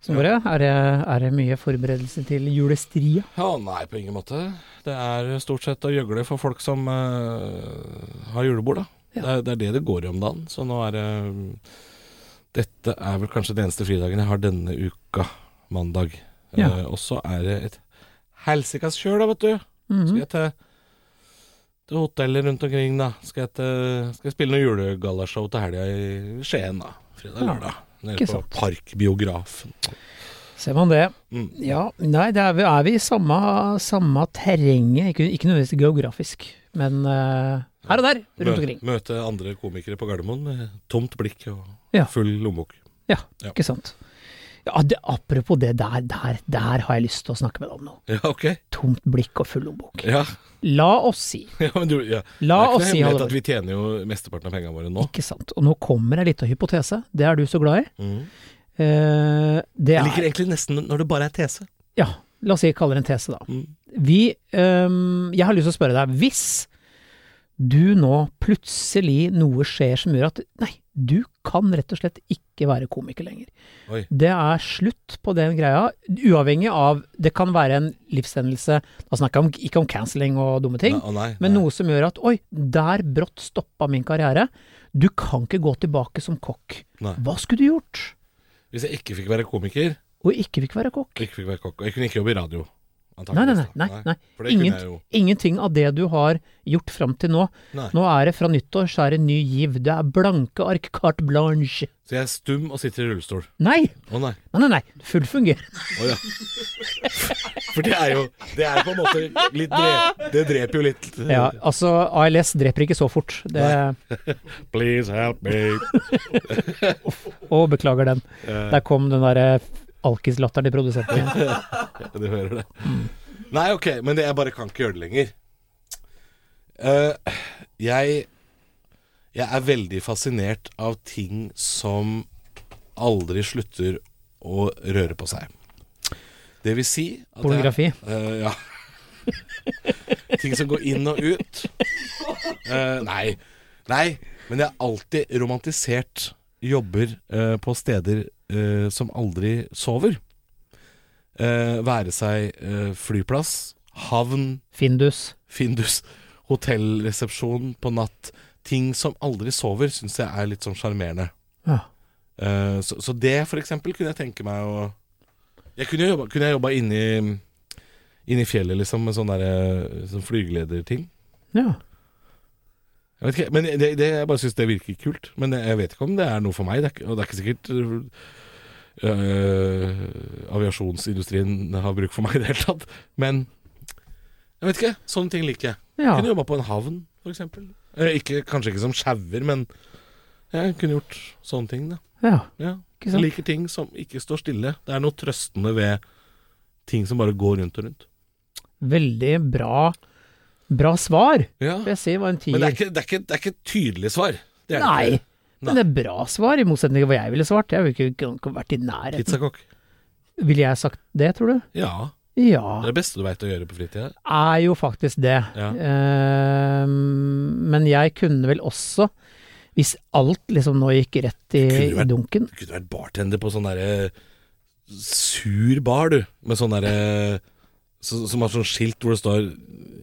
Snorre, er, er det mye forberedelse til julestria? Ja, nei, på ingen måte. Det er stort sett å gjøgle for folk som uh, har julebord, da. Ja. Det, er, det er det det går i om dagen. Så nå er det Dette er vel kanskje den eneste fridagen jeg har denne uka, mandag. Ja. Uh, og så er det et helsikas kjør, da, vet du. Mhm. Skal jeg til, til hoteller rundt omkring, da. Skal jeg, til, skal jeg spille noe julegallashow til helga i Skien, da. Fredag-lørdag. Nede på. Parkbiografen. Ser man det. Mm. Ja, nei, er, vi- er vi i samme, samme terrenget, ikke, ikke nødvendigvis geografisk, men uh, her og der, rundt omkring. Møte andre komikere på Gardermoen med tomt blikk og full lommebok. Ja, Ja. ikke sant. Ja, det, apropos det der, der, der har jeg lyst til å snakke med deg om noe. Ja, ok. Tomt blikk og full lommebok. Ja, La oss si, ja men du, ja. la det er ikke noe hemmelighet si, at vi tjener jo mesteparten av pengene våre nå. Ikke sant. Og nå kommer ei lita hypotese, det er du så glad i. Mm. Eh, det Jeg er liker egentlig nesten når det bare er tese. Ja, la oss si jeg kaller det en tese, da. Mm. Vi um, Jeg har lyst til å spørre deg, hvis du nå plutselig noe skjer som gjør at Nei, du kan rett og slett ikke være komiker lenger. Oi. Det er slutt på den greia, uavhengig av Det kan være en livshendelse, da snakker jeg om, ikke om cancelling og dumme ting, Nei, å nei, men nei. noe som gjør at oi, der brått stoppa min karriere. Du kan ikke gå tilbake som kokk. Nei. Hva skulle du gjort? Hvis jeg ikke fikk være komiker, Og ikke fikk være kokk? ikke fikk være kokk, og jeg kunne ikke jobbe i radio. Nei, nei, nei. nei, nei. Ingen, ingenting av det du har gjort fram til nå. Nei. Nå er det fra nyttår, så er det ny giv. Det er blanke ark carte blanche. Så jeg er stum og sitter i rullestol. Nei, Å nei. nei, nei. nei. Full fungerende. Å ja. For det er jo Det er på en måte litt drep, Det dreper jo litt. Ja, altså, ALS dreper ikke så fort. Det, Please help me. å, beklager den. Eh, Der kom den derre alkislatteren til produsenten min. Du hører det. Nei, ok, men det, jeg bare kan ikke gjøre det lenger. Uh, jeg Jeg er veldig fascinert av ting som aldri slutter å røre på seg. Det vil si at Pornografi. Jeg, uh, ja. ting som går inn og ut. Uh, nei. Nei, men jeg har alltid romantisert jobber uh, på steder eh, som aldri sover. Eh, være seg eh, flyplass, havn, Findus. Findus, hotellresepsjon på natt. Ting som aldri sover, syns jeg er litt sånn sjarmerende. Ja. Eh, så, så det, for eksempel, kunne jeg tenke meg å Jeg kunne jobba, kunne jeg jobba inni Inni fjellet, liksom, med sånn derre sånn flygelederting. ja. Jeg vet ikke, men det, det, jeg bare syns det virker kult. Men jeg vet ikke om det er noe for meg. Det er, og det er ikke sikkert øh, aviasjonsindustrien har bruk for meg i det hele tatt. Men jeg vet ikke. Sånne ting liker jeg. ja. Kunne jobba på en havn, f.eks. Eh, ikke, kanskje ikke som sjauer, men jeg kunne gjort sånne ting, da. ja. Ja. Jeg liker ting som ikke står stille. Det er noe trøstende ved ting som bare går rundt og rundt. Veldig bra, bra svar. Ja. vil jeg si var en tier. Men det er ikke, det er ikke, det er ikke et tydelig svar. Det er det Nei. ikke. Men det er bra svar, i motsetning til hva jeg ville svart. Jeg ville ikke, ikke, vært i nærheten. Pizzakokk. Ville jeg sagt det, tror du? Ja. Ja. Det er det beste du veit å gjøre på fritida. er jo faktisk det. Ja. Ehm, men jeg kunne vel også, hvis alt liksom nå gikk rett i, vært- i dunken Du kunne vært bartender på sånn derre sur bar, du. Med sånn derre så, Som har sånn skilt hvor det står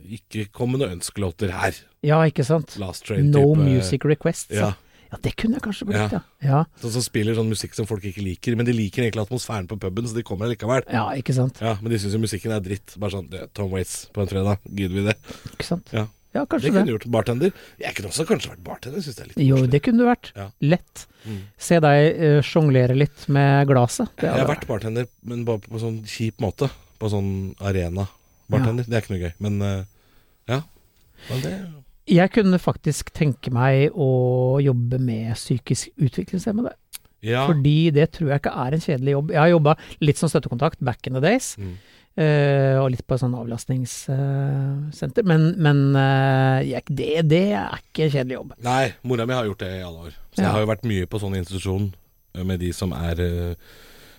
'Ikke kom med noen ønskelåter her'. Ja, ikke sant? Last Train No type music requests. Ja. ja, det kunne jeg kanskje blitt, ja. Ja. Sånn som spiller sånn musikk som folk ikke liker, men de liker egentlig atmosfæren på puben, så de kommer likevel. ja ikke sant. Ja, Men de syns jo musikken er dritt. Bare sånn det, Tom Waits på en fredag, gidder vi det? Ikke sant? Ja. Ja, Det kanskje kunne det. gjort. Bartender. Jeg kunne også kanskje vært bartender, syns det er litt Jo, koselig. det kunne du vært. Ja. Lett. Mm. Se deg uh, sjonglere litt med glaset. Det Jeg har vært bartender, men bare på sånn kjip måte. På sånn arena-bartender. Det er ikke noe gøy. Men eh, ja. Men det Jeg kunne faktisk tenke meg å jobbe med psykisk utviklingshemmede. Ja. Fordi det tror jeg ikke er en kjedelig jobb. Jeg har jobba litt som støttekontakt back in the days. Mm. Eh, og litt på sånn avlastningssenter. men men eh, det, det er ikke en kjedelig jobb. Nei, mora mi har gjort det i alle år. Så Ja. jeg har jo vært mye på sånn institusjon med de som er eh,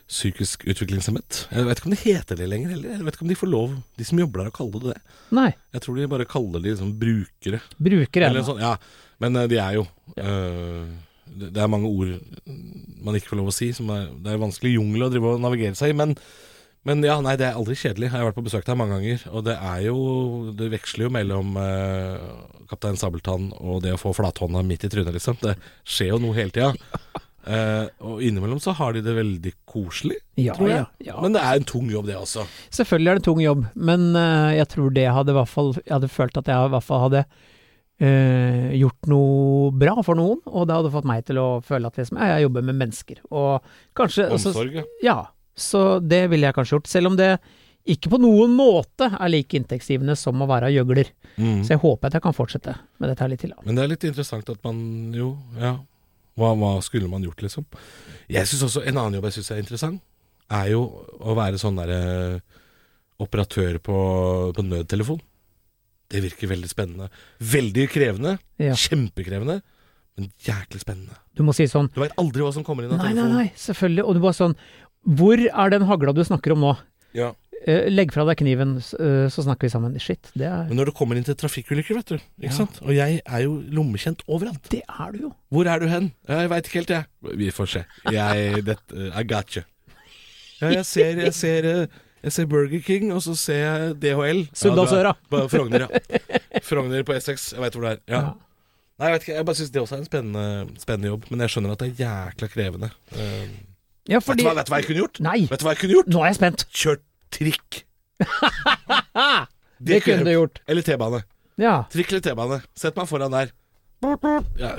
psykisk utviklingshemmet. Jeg vet ikke om det heter det lenger heller. Jeg vet ikke om de får lov, de som jobber der, å kalle det det. Nei. Jeg tror de bare kaller de liksom brukere. Brukere, Eller sånn, ja. Men eh, de er jo ja. det, det er mange ord man ikke får lov å si. Er, det er vanskelig jungel å drive og navigere seg i. Men, men ja, nei, det er aldri kjedelig. Jeg har vært på besøk der mange ganger. Og det er jo Det veksler jo mellom eh, Kaptein Sabeltann og det å få flathånda midt i trynet, liksom. Det skjer jo noe hele tida. Eh, og innimellom så har de det veldig koselig, Ja, tror jeg. ja, ja. Men det er en tung jobb, det også. Selvfølgelig er det en tung jobb, men uh, jeg tror det hadde i hvert fall Jeg hadde følt at jeg i hvert fall hadde uh, gjort noe bra for noen, og det hadde fått meg til å føle at liksom, jeg jobber med mennesker. Og kanskje altså, Omsorg, ja. Ja, så det ville jeg kanskje gjort. Selv om det ikke på noen måte er like inntektsgivende som å være gjøgler. Mm. Så jeg håper at jeg kan fortsette med dette her litt til. Men det er litt interessant at man jo, ja Hva, hva skulle man gjort, liksom? Jeg synes også En annen jobb jeg syns er interessant, er jo å være sånn derre operatør på, på nødtelefon. Det virker veldig spennende. Veldig krevende. Ja. Kjempekrevende. Men jæklig spennende. Du må si sånn Du veit aldri hva som kommer inn av Nei, nei, nei, selvfølgelig. Og du bare sånn Hvor er den hagla du snakker om nå? Ja. Eh, legg fra deg kniven, eh, så snakker vi sammen. Shit, det er, Men når det kommer inn til trafikkulykker, vet du. Ikke Ja. sant? Og jeg er jo lommekjent overalt. det er du jo. Hvor er du hen? Jeg veit ikke helt, jeg. Vi får se. Jeg det, I got you. Ja, jeg ser, jeg ser eh, Jeg ser Burger King, og så ser jeg DHL. Sunndalsøra. Ja, du er- Frogner, ja. Frogner på Essex. Jeg veit hvor det er. Ja. Ja. Nei, jeg vet ikke. Jeg bare syns det også er en spennende, spennende jobb. Men jeg skjønner at det er jækla krevende. Eh, Ja, vet, du hva, vet du hva jeg kunne gjort? Nei, Vet du hva jeg kunne gjort? nå er jeg spent. Kjørt trikk. Det kunne du gjort. Eller T-bane. Ja, Trikk eller T-bane. Sett meg foran der. Ja,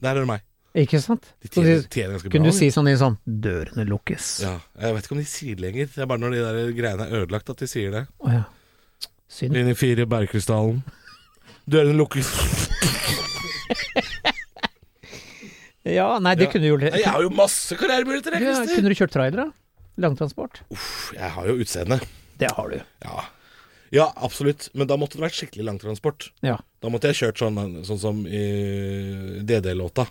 der er du meg. ikke sant? De tjener, tjener ganske bra. Kunne du si sånn i sånn Dørene lukkes. Ja, jeg vet ikke om de sier det lenger. Det er bare når de der greiene er ødelagt at de sier det. Oh, ja. Synd. Linje fire Bergkrystallen. Dørene lukkes. Ja, nei, det Ja. kunne du gjort. Jeg har jo masse karrieremuligheter, jeg, Ja, kunne du kjørt trailer, da? Langtransport? Uff, Jeg har jo utseende. Det har du. Ja. ja, absolutt. Men da måtte det vært skikkelig langtransport. Ja. Da måtte jeg kjørt sånn, sånn som i DD-låta.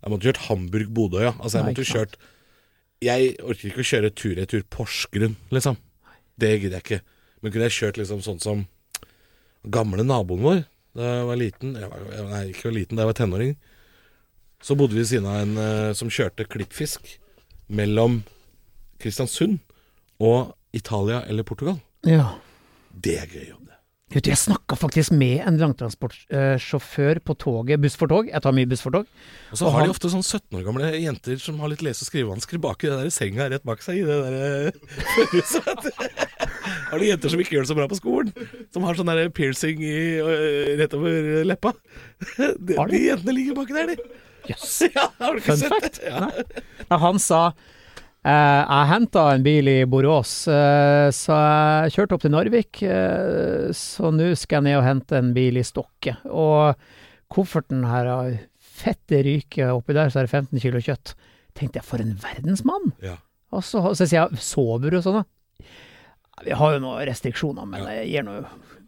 Jeg måtte kjørt Hamburg-Bodø, ja. Altså, jeg Nei, måtte kjørt Jeg orker ikke å kjøre tur-retur Porsgrunn, liksom. Det gidder jeg ikke. Men kunne jeg kjørt liksom sånn som gamle naboen vår da jeg var liten jeg var, Nei, ikke var liten, da jeg var tenåring. Så bodde vi ved siden av en uh, som kjørte klippfisk mellom Kristiansund og Italia eller Portugal. ja. Det er gøy jobb, det. Vet du, jeg snakka faktisk med en langtransportsjåfør på toget, buss for tog. Jeg tar mye buss for tog. Og så har han- de ofte sånn 17 år gamle jenter som har litt lese- og skrivevansker bak i det der senga rett bak seg i det der huset. Har du jenter som ikke gjør det så bra på skolen? Som har sånn der piercing i, øh, rett over leppa? De, de? jentene ligger baki der, de. Jøss. Ja, har du ikke Fun sett fact. det? Ja. Nei. Nei, han sa eh, jeg henta en bil i Borås, eh, så jeg kjørte opp til Narvik. Eh, så nå skal jeg ned og hente en bil i Stokke. Og kofferten her har fette ryke oppi der, så er det 15 kilo kjøtt. Tenkte jeg, for en verdensmann! Ja. Og så, så sier jeg, sover du sånn, da? Vi har jo noen restriksjoner, men jeg gir nå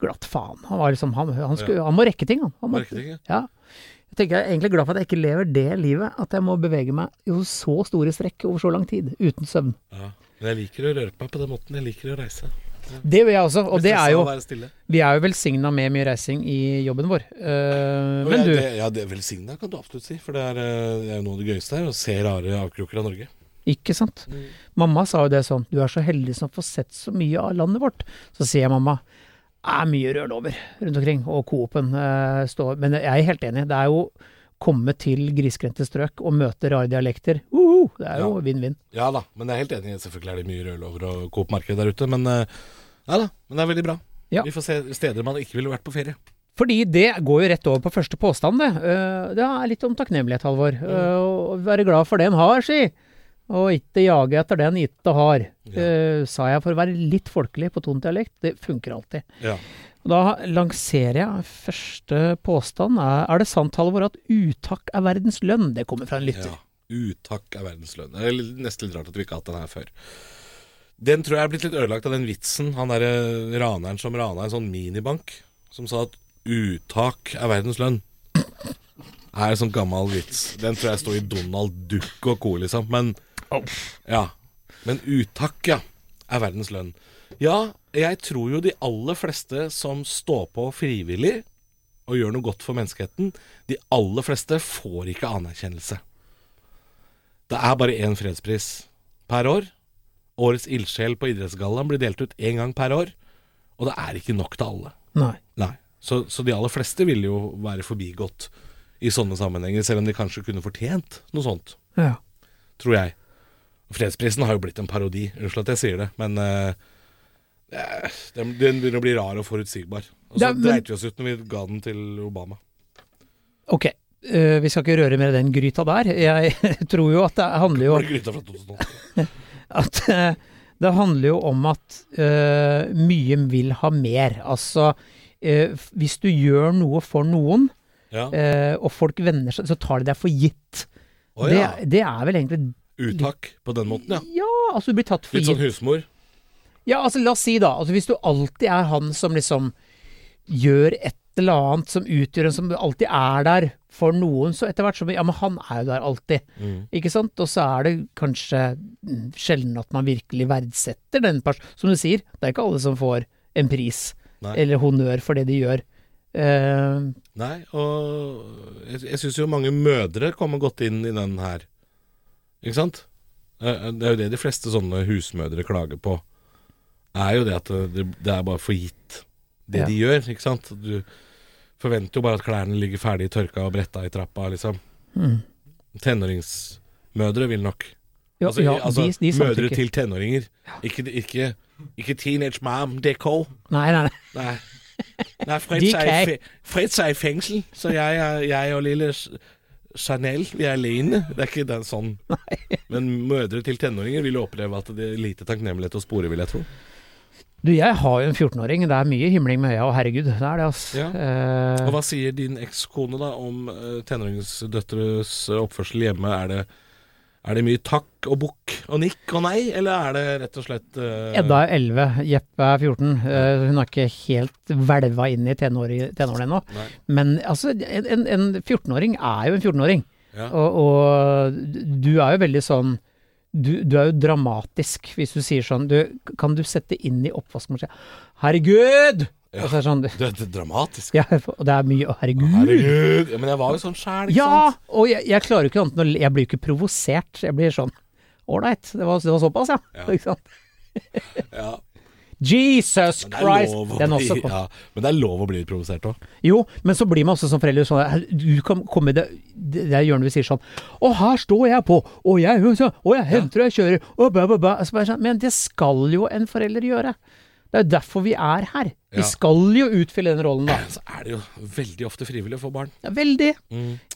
glatt faen. Han, var liksom, han, han, skulle, han må rekke ting, han. han må, Marketing, ja. ja. Tenker jeg er egentlig glad for at jeg ikke lever det livet, at jeg må bevege meg i så store strekk over så lang tid, uten søvn. ja. Men jeg liker å røre på meg på den måten. Jeg liker å reise. Det gjør jeg også, og det er jo, vi er jo velsigna med mye reising i jobben vår. Uh, Og men jeg- du, det, ja, det velsigna, kan du absolutt si. For det er, øh, det er jo noe av det gøyeste her, å se rare avkroker av Norge. ikke sant? Mamma sa jo det sånn, du er så heldig som får sett så mye av landet vårt. Så sier jeg mamma, er mye rødlover rundt omkring, og Coop-en eh, står Men jeg er helt enig, det er jo komme til grisgrendte strøk og møte rare dialekter. Uhu, det er jo vinn-vinn. Ja da, men jeg er helt enig. Selvfølgelig er det mye rødlover og Coop-marked der ute. Men øh, ja da, men det er veldig bra. Ja. Vi får se steder man ikke ville vært på ferie. Fordi det går jo rett over på første påstand, det. Eh, Det er litt om takknemlighet, Halvor. Eh, Å være glad for det en har, si. Og ikke jage etter det en ikke har. Ja. uh, sa jeg for å være litt folkelig på tonedialekt. Det funker alltid. Ja. Og da lanserer jeg første påstand. Er, er det sant, Halvor, at uttak er verdens lønn? Det kommer fra en lytter. Ja. Uttak er verdens lønn. Det er nesten litt rart at vi ikke har hatt den her før. Den tror jeg er blitt litt ødelagt av den vitsen. Han derre raneren som rana en sånn minibank, som sa at uttak er verdens lønn. Er en sånn gammel vits. Den tror jeg står i Donald Duck og co., liksom. Men Ja. Men uttak, ja. Er verdens lønn. Ja, jeg tror jo de aller fleste som står på frivillig og gjør noe godt for menneskeheten, de aller fleste får ikke anerkjennelse. Det er bare én fredspris per år. Årets ildsjel på idrettsgallaen blir delt ut én gang per år, og det er ikke nok til alle. Nei. Nei. Så, så de aller fleste vil jo være forbigått i sånne sammenhenger, selv om de kanskje kunne fortjent noe sånt, Ja. tror jeg. Fredsprisen har jo blitt en parodi, unnskyld at jeg sier det, men eh, den, den begynner å bli rar og forutsigbar. Og så dreit vi oss ut når vi ga den til Obama. Ok, uh, vi skal ikke røre mer den gryta der. Jeg tror jo at det handler jo gryta fra 2008? at uh, det handler jo om at uh, mye vil ha mer. Altså, hvis du gjør noe for noen, Ja. og folk venner seg, så tar de deg for gitt. Oh, ja. det, det er vel egentlig Uttak på den måten, ja. Ja, altså du blir tatt for Litt sånn husmor. Ja, altså la oss si da, altså hvis du alltid er han som liksom gjør et eller annet som utgjør en som alltid er der for noen, så etter hvert så Ja, men han er jo der alltid. Mm. Ikke sant? Og så er det kanskje sjelden at man virkelig verdsetter den personen. Som du sier, det er ikke alle som får en pris Nei. eller honnør for det de gjør. Uh, Nei, og jeg, jeg syns jo mange mødre kommer godt inn i den her. Ikke sant? Eh, Det er jo det de fleste sånne husmødre klager på. Er jo det at det, det er bare for gitt, det Ja. de gjør. Ikke sant? Du forventer jo bare at klærne ligger ferdig tørka og bretta i trappa, liksom. mm. Tenåringsmødre vil nok. Ja, altså, ja altså de, de mødre samtykker. til tenåringer. Ikke, ikke, ikke teenage mom, DK. Nei, nei, nei. Nei. Nei, Fritz er, i Fritz er i fengsel, så jeg, jeg og lille Chanel, vi er alene. Det er ikke den sånn. Men mødre til tenåringer vil jo oppleve at det er lite takknemlighet å spore, vil jeg tro. Du, jeg har jo en 14-åring. Det er mye himling med øya, og herregud, det er det, altså. Ja. Eh, Og hva sier din ekskone da om uh, tenåringsdøtres eh, oppførsel hjemme? Er det, er det mye takk og bukk og nikk og nei, eller er det rett og slett uh... Edda er 11, Jeppe er 14. Uh, hun har ikke helt hvelva inn i tenår, tenårene ennå. Men altså, en, en- en 14-åring er jo en 14-åring. Ja. Og, og du er jo veldig sånn du, du er jo dramatisk hvis du sier sånn du, Kan du sette inn i oppvaskmaskinen Herregud! Ja. Og så er det sånn Det, det er dramatisk. ja, Og det er mye å, herregud. Herregud. Ja, men jeg var jo sånn sjæl, ikke Ja! sant? Og jeg, jeg klarer jo ikke annet enn Jeg blir jo ikke provosert. Jeg blir sånn Ålreit, det, var- det var såpass, ja. Ja. Ikke sant? Ja. Jesus Men det Christ! lov å bli, ja, men det er lov å bli litt provosert òg. Jo, men så blir man også som forelder sånn Du kan komme i det, det er hjørnet vi sier sånn Å, her står jeg på, og jeg, og jeg henter og jeg kjører, og bæ, bæ, bæ. Sånn, Men det skal jo en forelder gjøre. Det er jo derfor vi er her. Vi Ja. skal jo utfylle den rollen, da. Så er det jo veldig ofte frivillig å få barn. Ja, veldig.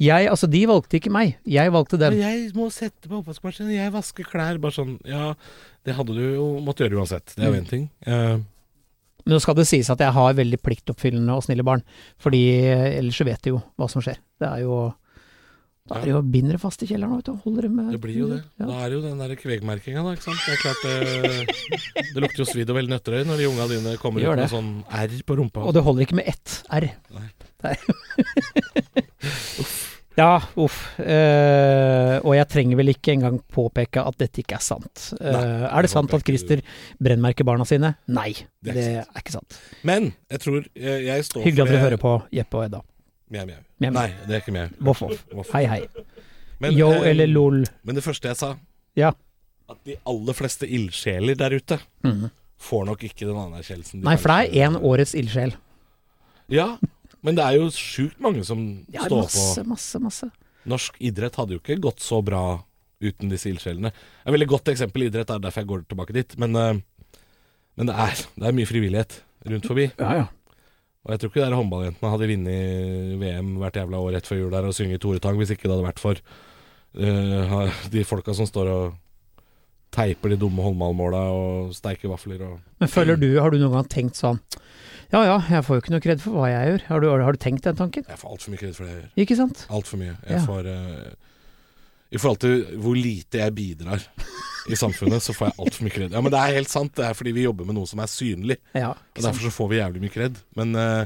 Jeg, altså, de valgte ikke meg. Jeg valgte dem. Men jeg må sette på oppvaskmaskinen, jeg vasker klær. Bare sånn Ja, det hadde du jo måttet gjøre uansett. Det er jo én ting. Uh, Men nå skal det sies at jeg har veldig pliktoppfyllende og snille barn. Fordi eh, ellers så vet de jo hva som skjer. Det er jo Da er det jo binder det fast i kjelleren vet du, holder det med det blir jo det. Ja. Da er det jo den der kvegmerkinga, da. Ikke sant. Det er klart det, det lukter jo svidd og veldig nøtterøy når de unga dine kommer Gjør ut med sånn R på rumpa. Og det holder ikke med ett R. Nei. Nei. ja, uff. Eh, og jeg trenger vel ikke engang påpeke at dette ikke er sant. Eh, Nei, er det sant at Christer brennmerker barna sine? Nei, Det det er er, ikke sant. Men jeg tror jeg, jeg står Hyggelig at dere hører på Jeppe og Edda. Mjau, mjau. Nei, det er ikke mjau. Voff, voff. Hei, hei. Men, Yo eh, eller lol. Men det første jeg sa, Ja. at de aller fleste ildsjeler der ute Mhm. får nok ikke den anerkjennelsen de Nei, for det er én årets ildsjel. Ja, men det er jo sjukt mange som Ja, står masse, på masse, masse. Norsk idrett hadde jo ikke gått så bra uten disse ildsjelene. Et veldig godt eksempel i idrett, er derfor jeg går tilbake dit. Men, eh, men det, er, det er mye frivillighet rundt forbi. Ja, ja. Og jeg tror ikke de der håndballjentene hadde vunnet VM hvert jævla år rett før jul der og synget Toretang hvis ikke det hadde vært for uh, de folka som står og teiper de dumme håndballmåla og steiker vafler og Men føler du, har du noen gang tenkt sånn Ja ja, jeg får jo ikke noe kred for hva jeg gjør. Har du, har du tenkt den tanken? Jeg får altfor mye kred for det jeg gjør. Ikke sant? Altfor mye. Jeg Ja. får uh, I forhold til hvor lite jeg bidrar i samfunnet, så får jeg altfor mye kred. Ja, men det er helt sant. Det er fordi vi jobber med noe som er synlig. Ja, Og derfor så får vi jævlig mye kred. Men uh,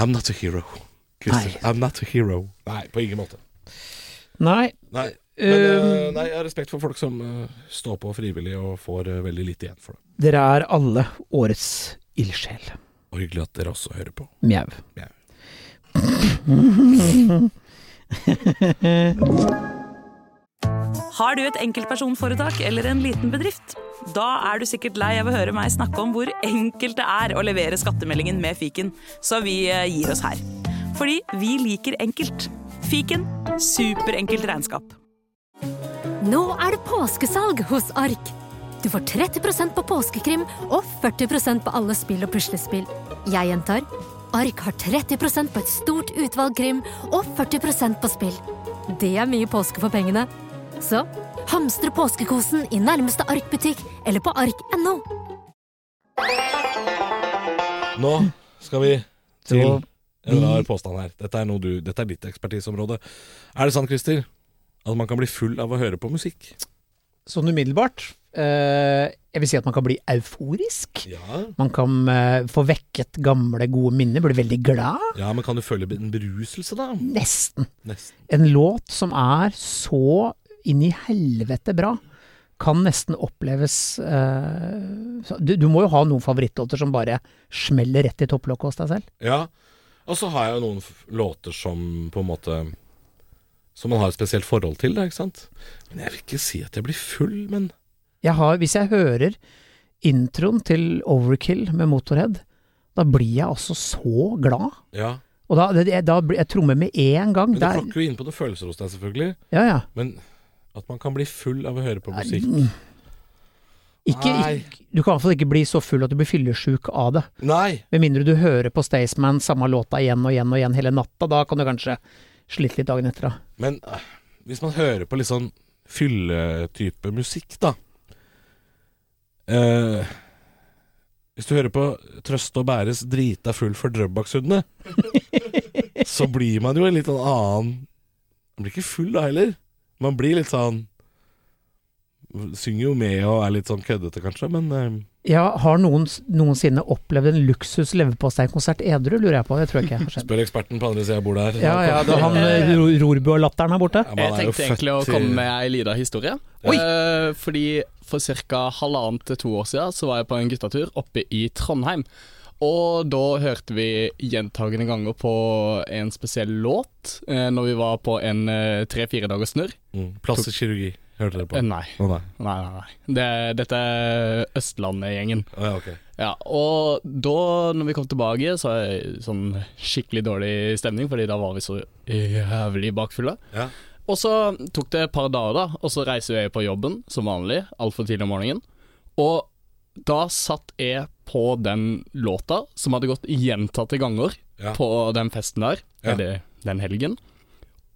I'm not a hero. Christer. I'm not a hero. Nei, på ingen måte. Nei, Nei. Men Um, nei, jeg har respekt for folk som uh, står på frivillig og får uh, veldig lite igjen for det. dere er alle årets ildsjel. Og hyggelig at dere også hører på. Mjau. Mjau. Har du et enkeltpersonforetak eller en liten bedrift? Da er du sikkert lei av å høre meg snakke om hvor enkelt det er å levere skattemeldingen med fiken, så vi eh, gir oss her. Fordi vi liker enkelt. Fiken superenkelt regnskap. Nå er det påskesalg hos Ark. Du får 30% på påskekrim og 40% på alle spill og puslespill. Jeg gjentar Ark har 30% på et stort utvalg krim og 40% på spill. Det er mye påske for pengene. Så hamstre påskekosen i nærmeste Ark-butikk eller på ark.no. Nå skal vi til en rar påstand her. Dette er, noe du, dette er ditt ekspertiseområde. Er det sant, Christer, at man kan bli full av å høre på musikk? Sånn umiddelbart. eh, jeg vil si at man kan bli euforisk. Ja. Man kan eh, få vekket gamle, gode minner, bli veldig glad. ja, men kan du føle en beruselse, da? Nesten. Nesten. En låt som er så inn i helvete bra, kan nesten oppleves uh, du, du må jo ha noen favorittlåter som bare smeller rett i topplokket hos deg selv. Ja. Og så har jeg jo noen låter som på en måte Som man har et spesielt forhold til, da, ikke sant. Men jeg vil ikke si at jeg blir full, men Jeg har, hvis jeg hører introen til Overkill med Motorhead, da blir jeg altså så glad. Ja. Og da, det, da blir jeg trommer med én gang. Men det Der, klokker jo inn på noen følelser hos deg, selvfølgelig. ja, ja. Men at man kan bli full av å høre på musikk. Ikke, ikke, du kan i hvert fall ikke bli så full at du blir fyllesjuk av det. Nei! Med mindre du hører på Staysman samme låta igjen og igjen og igjen hele natta. Da kan du kanskje slite litt dagen etter. da. Men øh, hvis man hører på litt sånn fylletype musikk, da eh, Hvis du hører på Trøste og Bæres drita full for Drøbakshundene, så blir man jo en litt sånn annen Man blir ikke full da heller. Man blir litt sånn Synger jo med og er litt sånn køddete, kanskje, men eh, Ja, har noen noensinne opplevd en luksus leverpostei-konsert edru, lurer jeg på. Det tror jeg ikke har skjedd. spør eksperten på andre sida av bordet her. Ja, ja, det er han eh, Ro- Rorbu-latteren her borte. Ja, man Jeg er jo tenkte egentlig å født komme med ei lita historie. Oi! Eh, fordi for ca. halvannet til to år siden så var jeg på en guttatur oppe i Trondheim. Og da hørte vi gjentagende ganger på en spesiell låt eh, når vi var på en eh, tre-fire dagers snurr. mm, Plastisk kirurgi, hørte dere på? Eh, nei. Oh, nei. Nei, nei, nei. Det, dette er Østlandet-gjengen. Oh, ja, okay. Ja, og da når vi kom tilbake, så var det sånn skikkelig dårlig stemning, fordi da var vi så jævlig bakfulle. Ja. Og så tok det et par dager, da, og så reiser jeg på jobben som vanlig, altfor tidlig om morgenen. Og da satt jeg på den låta som hadde gått gjentatte ganger Ja. på den festen der, Ja. eller den helgen.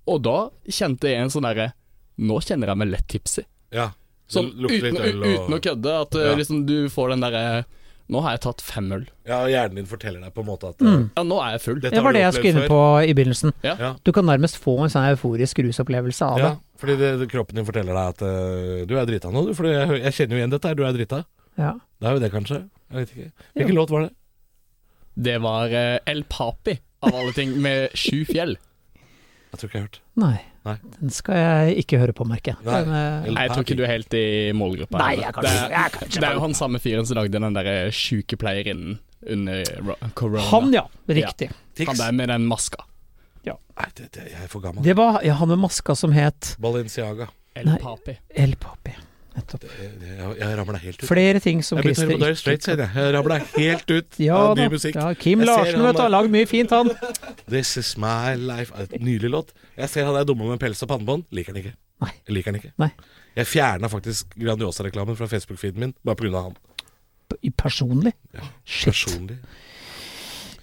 Og da kjente jeg en sånn derre Nå kjenner jeg meg lett tipsy. ja. Sånn uten, og uten å kødde, at eh, Ja. liksom du får den derre Nå har jeg tatt fem øl. Ja, og hjernen din forteller deg på en måte at Mm. Ja, nå er jeg full. Dette Det var det jeg skulle inn på i begynnelsen. Ja. Du kan nærmest få en sånn euforisk rusopplevelse av ja, det. fordi det, det, kroppen din forteller deg at uh, du er drita nå, du. For jeg, jeg kjenner jo igjen dette her, du er drita. Ja. Det er jo det, kanskje. Jeg vet ikke. Hvilken låt var det? Det var eh, El Papi, av alle ting, med Sju fjell. Jeg tror ikke jeg har hørt. Nei. Nei. Den skal jeg ikke høre på, merker jeg. Nei. Den, eh, Nei, jeg tror ikke du er helt i målgruppa. Nei, jeg er kanskje- det, er- jeg er kanskje- det er jo han samme fyren som lagde den derre sjukepleierinnen under ro- corona. han, ja. Riktig. Tix? Han der med den maska. Nei, det, det, jeg er for gammel. Det var ja, han med maska som het Balenciaga. El Nei. Papi. El Papi. Nettopp. Jeg jeg ramla helt ut. Flere ting som jeg Christer ikke straight, Dire jeg. Jeg ramla helt ut Ja av ny da. musikk. Ja, Kim Jeg Larsen, vet du, har lagd mye fint, han. This is my life. Nydelig låt. Jeg ser han er dumme med pels og pannebånd. Liker han ikke. Nei. Jeg liker han ikke. Nei. Jeg fjerna faktisk Grandiosa-reklamen fra Facebook-feeden min bare pga. han. Personlig. Ja, Shit. Personlig.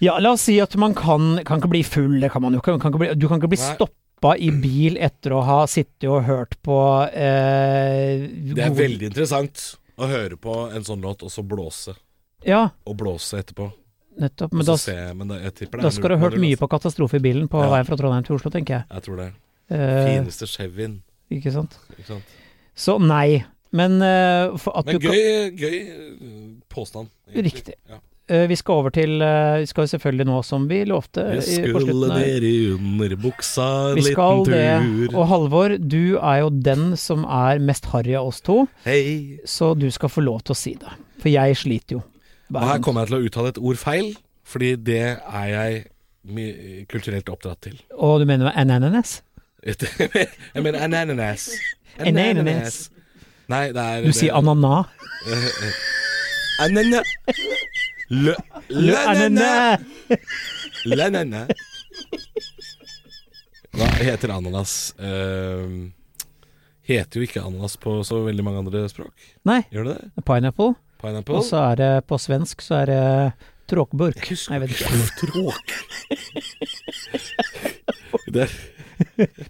Ja, la oss si at man kan, kan ikke bli full, det kan man jo ikke. Kan ikke bli, du kan ikke bli Nei. Stoppa i bil etter å ha sittet og hørt på eh, Det er veldig interessant å høre på en sånn låt, og så blåse. Ja, Og blåse etterpå. nettopp. Men da, se, men da er skal du ha hørt mye på katastrofe i bilen på Ja. veien fra Trondheim til Oslo, tenker jeg. Jeg tror det. Eh, Fineste Chevyen. ikke sant. Ikke sant? Så nei. Men uh, Men du kan gøy, gøy eh, påstand. egentlig. Riktig. Ja. Eh, Vi skal over til eh, Vi skal selvfølgelig nå, som vi lovte Vi skulle dere ned i underbuksa en Vi skal det. tur. Og Halvor, du er jo den som er mest harry av oss to, Hei. så du skal få lov til å si det. For jeg sliter jo. Og her kommer jeg til å uttale et ord feil, fordi det er jeg kulturelt oppdratt til. Og du mener ananas? jeg mener ananas. Ananas. Nei, det er Du sier anana. Anana. Lø... Anana. Lanana. Hva heter ananas? Uh, heter jo ikke ananas på så veldig mange andre språk. Nei, Gjør det det? pineapple. Pineapple? Og så er det på svensk så er det tråkburk. Jeg husker ikke. Tråk. Det er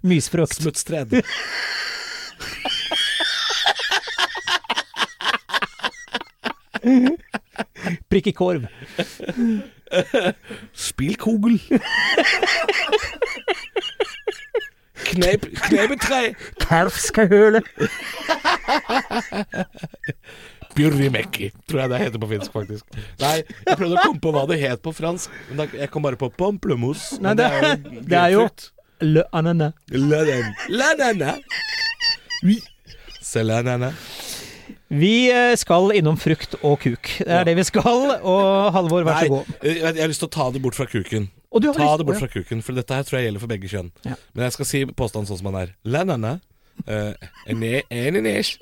Mysfrukt. smutstred. Prikk i korv. Spilkugel. Kneip, knepetre. Kalvskahøle. Bjørrimekki, tror jeg det heter på finsk, faktisk. Nei, jeg prøvde å komme på hva det het på fransk, men jeg kom bare på pomplemos. Nei, det- det er jo- grapefrukt. Le anana. Le Lanana. Oui. C'est lanana. Vi eh, skal innom frukt og kuk. Det er Ja. det vi skal. Og Halvor, vær så god. jeg, jeg har lyst til å ta det bort fra kuken. Og du har Ta lyst- det bort fra kuken, for dette her tror jeg gjelder for begge kjønn. Ja. Men jeg skal si påstanden sånn som den er. Lanana. Uh, Ananas.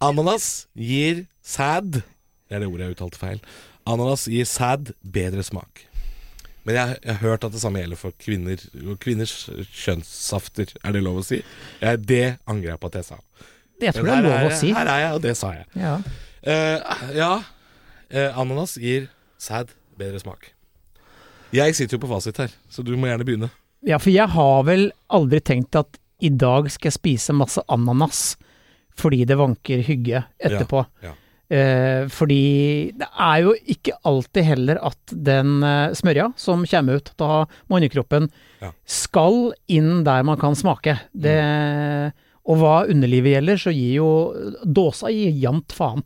Ananas gir sæd Det er det ordet jeg uttalte feil. Ananas gir sæd bedre smak. Men jeg, jeg har hørt at det samme gjelder for kvinner kvinners kjønnssafter. Er det lov å si? Det angrer jeg på at jeg sa. Jeg tror jeg er lov å si. Her er jeg, og det sa jeg. Ja. Uh, ja, Uh, ananas gir sæd bedre smak. Jeg sitter jo på fasit her, så du må gjerne begynne. ja, for jeg har vel aldri tenkt at i dag skal jeg spise masse ananas fordi det vanker hygge etterpå. Ja, ja. Eh, fordi det er jo ikke alltid heller at den eh, smørja som kommer ut av mannekroppen, Ja. skal inn der man kan smake. Det, og hva underlivet gjelder, så gir jo dåsa gir jevnt faen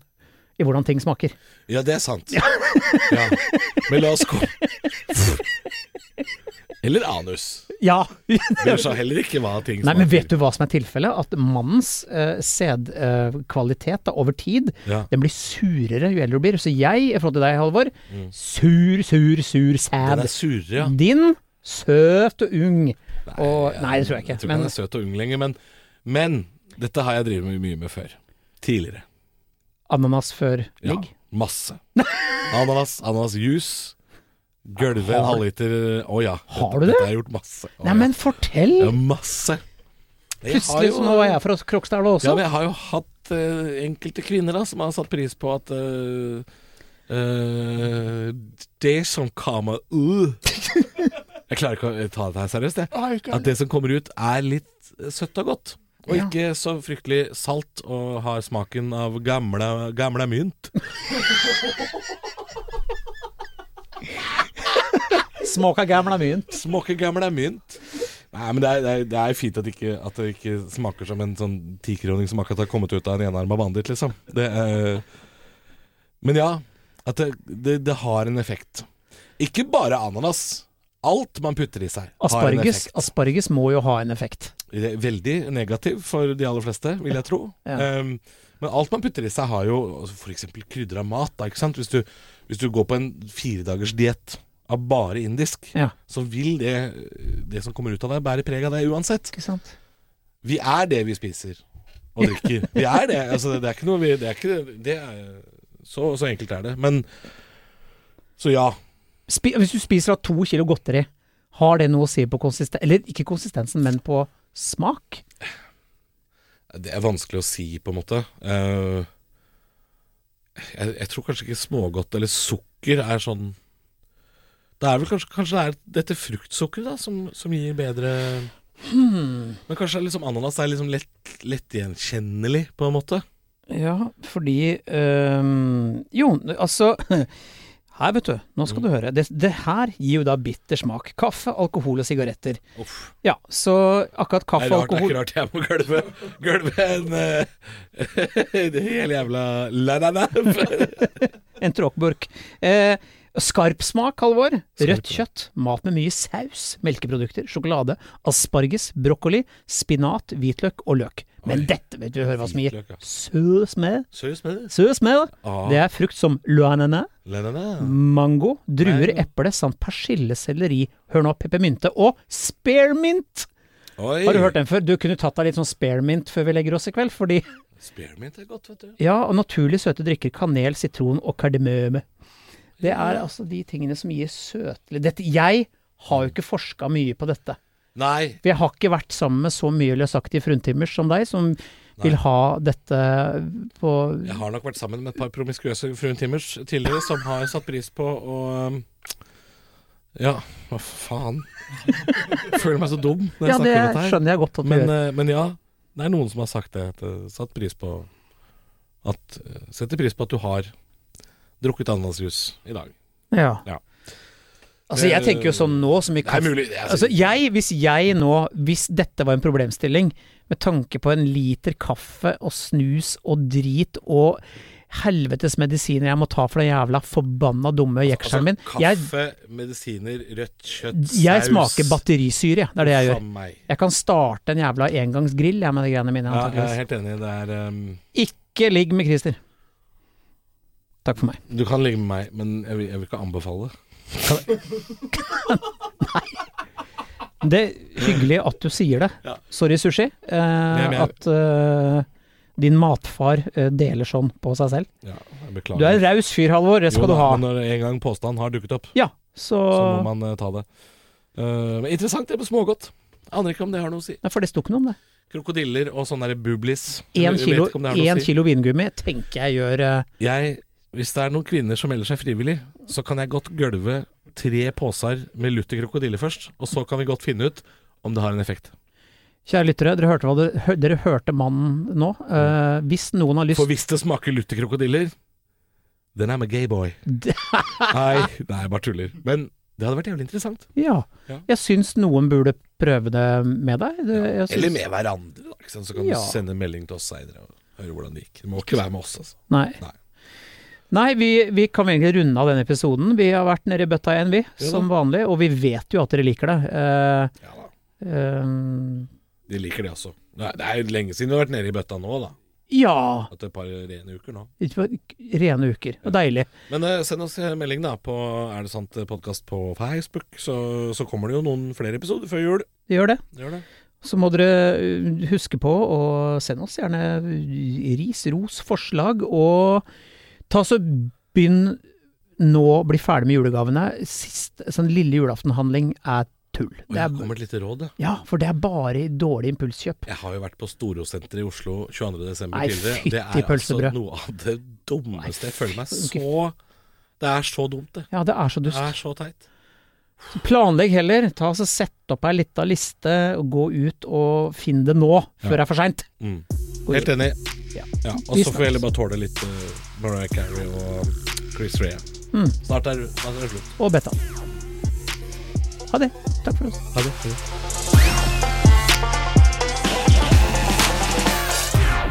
i hvordan ting smaker. Ja, det er sant. Ja. Men la oss gå Eller anus. Ja! Det sa heller ikke hva ting smaker. Nei, men vet du hva som er tilfellet? At mannens uh, sædkvalitet uh, over tid, Ja. den blir surere jo eldre du blir. Så jeg, i forhold til deg, Halvor, sur, sur, sur Den er surere, ja. Din, søt og ung. og, nei, det tror jeg ikke. Jeg tror ikke men han er søt og ung lenger, men, men dette har jeg drevet mye med før. Tidligere. ananas før Ja, masse. Ananas, ananasjuice. Gølve en halvliter Å ja. Har du det? Dette har jeg gjort masse. Å, Nei, ja. men fortell! Ja, masse. Jeg har Plutselig jo- så nå var jeg fra Krokstadelva også. Ja, men jeg har jo hatt uh, enkelte kvinner da som har satt pris på at uh, uh, Det som kommer ut Jeg klarer ikke å ta dette her seriøst, jeg. At det som kommer ut, er litt søtt og godt. Og Ja. ikke så fryktelig salt og har smaken av gamle, gamle mynt. Småka gamla mynt. Smaker gamle mynt. Nei, men det er, det er, det er fint at, ikke, at det ikke smaker som en sånn tikroning som akkurat har kommet ut av en enarma banditt, liksom. Det er, men ja, at det, det, det har en effekt. Ikke bare ananas. Alt man putter i seg, har en effekt. asparges må jo ha en effekt. Veldig negativ for de aller fleste, vil jeg tro. Ja. Um, men alt man putter i seg, har jo f.eks. krydra mat. Da, ikke sant? Hvis, du, hvis du går på en firedagers diett av bare indisk, Ja. så vil det, det som kommer ut av deg, bære preg av det uansett. Ikke sant? Vi er det vi spiser og drikker. Vi er det. Altså, det er ikke noe vi Det er ikke det er, så, så enkelt er det. Men Så ja. Hvis du spiser av to kilo godteri, har det noe å si på konsistens... Eller ikke konsistensen, men på smak? Det er vanskelig å si, på en måte. Uh, jeg, jeg tror kanskje ikke smågodt eller sukker er sånn Det er vel kanskje, kanskje det er dette fruktsukkeret da som, som gir bedre Men kanskje liksom ananas er liksom lett, lett gjenkjennelig, på en måte. Ja, fordi øhm, Jo, altså Her, vet du. Nå skal du høre. Det, det her gir jo da bitter smak. Kaffe, alkohol og sigaretter. Ja, så akkurat kaffe og alkohol det er rart jeg må gulve, gulve en uh, Det hele jævla. En tråkburk. Eh, skarp smak, Halvor. Rødt kjøtt. Mat med mye saus. Melkeprodukter. Sjokolade. Asparges. Brokkoli. Spinat. Hvitløk og løk. Men Oi. dette vet du hør hva som gir søs med. Seriøst med det? Søs med. Ah, Det er frukt som luanene, mango, druer, Nei. eple samt persille, selleri, hør nå, peppermynte og spearmint. Oi. Har du hørt den før? Du kunne tatt deg litt sånn spearmint før vi legger oss i kveld, fordi Spearmint er godt, vet du. Ja, og naturlig søte drikker, kanel, sitron og kardemøme. Det er altså de tingene som gir søtlig Dette Jeg har jo ikke forska mye på dette. Nei. For jeg har ikke vært sammen med så mye løsaktige fruntimers som deg, som vil ha dette på Jeg har nok vært sammen med et par promiskuøse fruntimmers tidligere som har satt pris på å um, Ja, hva faen? Jeg føler meg så dum når jeg Ja, det snakker om dette her. skjønner jeg godt at du Men, gjør. eh, men ja, det er noen som har sagt det. At, eh, satt pris på at, eh, Setter pris på at du har drukket ananasjus i dag. Ja. ja. Altså, jeg tenker jo sånn nå som vi kan mulig. er Altså, jeg, hvis jeg nå, hvis dette var en problemstilling, med tanke på en liter kaffe og snus og drit og helvetes medisiner jeg må ta for den jævla forbanna dumme jekselen min jeg, Altså, Kaffe, medisiner, rødt kjøtt, jeg smaker batterisyre, jeg. Det er det jeg gjør. Jeg kan starte en jævla engangsgrill jeg med de greiene mine. Ja, jeg er helt enig. Det er um, Ikke ligg med Christer. Takk for meg. Du kan ligge med meg, men jeg vil, jeg vil ikke anbefale det. Det er hyggelig at du sier det. Ja. Sorry, sushi. Eh, at eh, din matfar eh, deler sånn på seg selv. Ja, jeg beklager. Du er en raus fyr, Halvor. Det skal Jo du ha. Når en gang påstanden har dukket opp, Ja, så, så må man eh, ta det. Eh, men interessant det med smågodt. Aner ikke om det har noe å si. Nei, For det sto ikke noe om det. Krokodiller og sånne der bublis. Én kilo, en kilo vingummi tenker jeg gjør eh, Jeg, hvis det er noen kvinner som melder seg frivillig, så kan jeg godt gølve tre poser med lutter krokodille først, og så kan vi godt finne ut om det har en effekt. Kjære lyttere, dere hørte, hva det, dere hørte mannen nå. Uh, hvis noen har lyst For hvis det smaker lutter krokodiller, then I'm a gay boy. Nei, nei, bare tuller. Men det hadde vært jævlig interessant. Ja. Ja. Jeg syns noen burde prøve det med deg. Det, jeg syns- Eller med hverandre, da. Ikke sant? Så kan Ja. du sende en melding til oss seinere og høre hvordan det gikk. Det må ikke være med oss, altså. Nei. Nei. Nei, vi, vi kan egentlig runde av denne episoden. Vi har vært nede i bøtta igjen, vi. Ja som vanlig. Og vi vet jo at dere liker det. Uh, Ja da. Uh, De liker det også. Det er- jo lenge siden vi har vært nede i bøtta nå, da. ja. Etter et par rene uker nå. Rene uker. Ja. deilig. Men uh, send oss melding da på Er det sant podkast på Facebook, så, så kommer det jo noen flere episoder før jul. Det gjør det. Det gjør det. Så må dere huske på å sende oss gjerne ris, ros, forslag, og ta så begynn nå å bli ferdig med julegavene. Sist, sånn lille julaftenhandling er tull. Og jeg er, kommer et lite råd, ja. ja, for det er bare dårlig impulskjøp. Jeg har jo vært på Storosenteret i Oslo 22.12. Nei, tidligere. Det er altså noe av det dummeste. Jeg føler meg så Det er så dumt, det. Ja, det er så Det dust. er så teit. Planlegg heller. Ta og Sett opp ei lita liste, og gå ut og finn det nå, før det er for seint. Mm. Helt enig. Ja. Ja, og så får vi heller bare tåle litt uh, Mariah Carey og Chris Rea. Mm. Snart er det slutt. Og beta. Ha det. Takk for oss. Ha det. Ha det.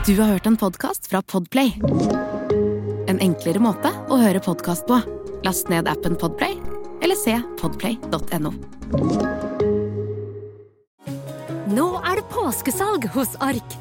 Du har hørt en podkast fra Podplay. En enklere måte å høre podkast på. Last ned appen Podplay, eller se podplay.no. Nå er det påskesalg hos Ark.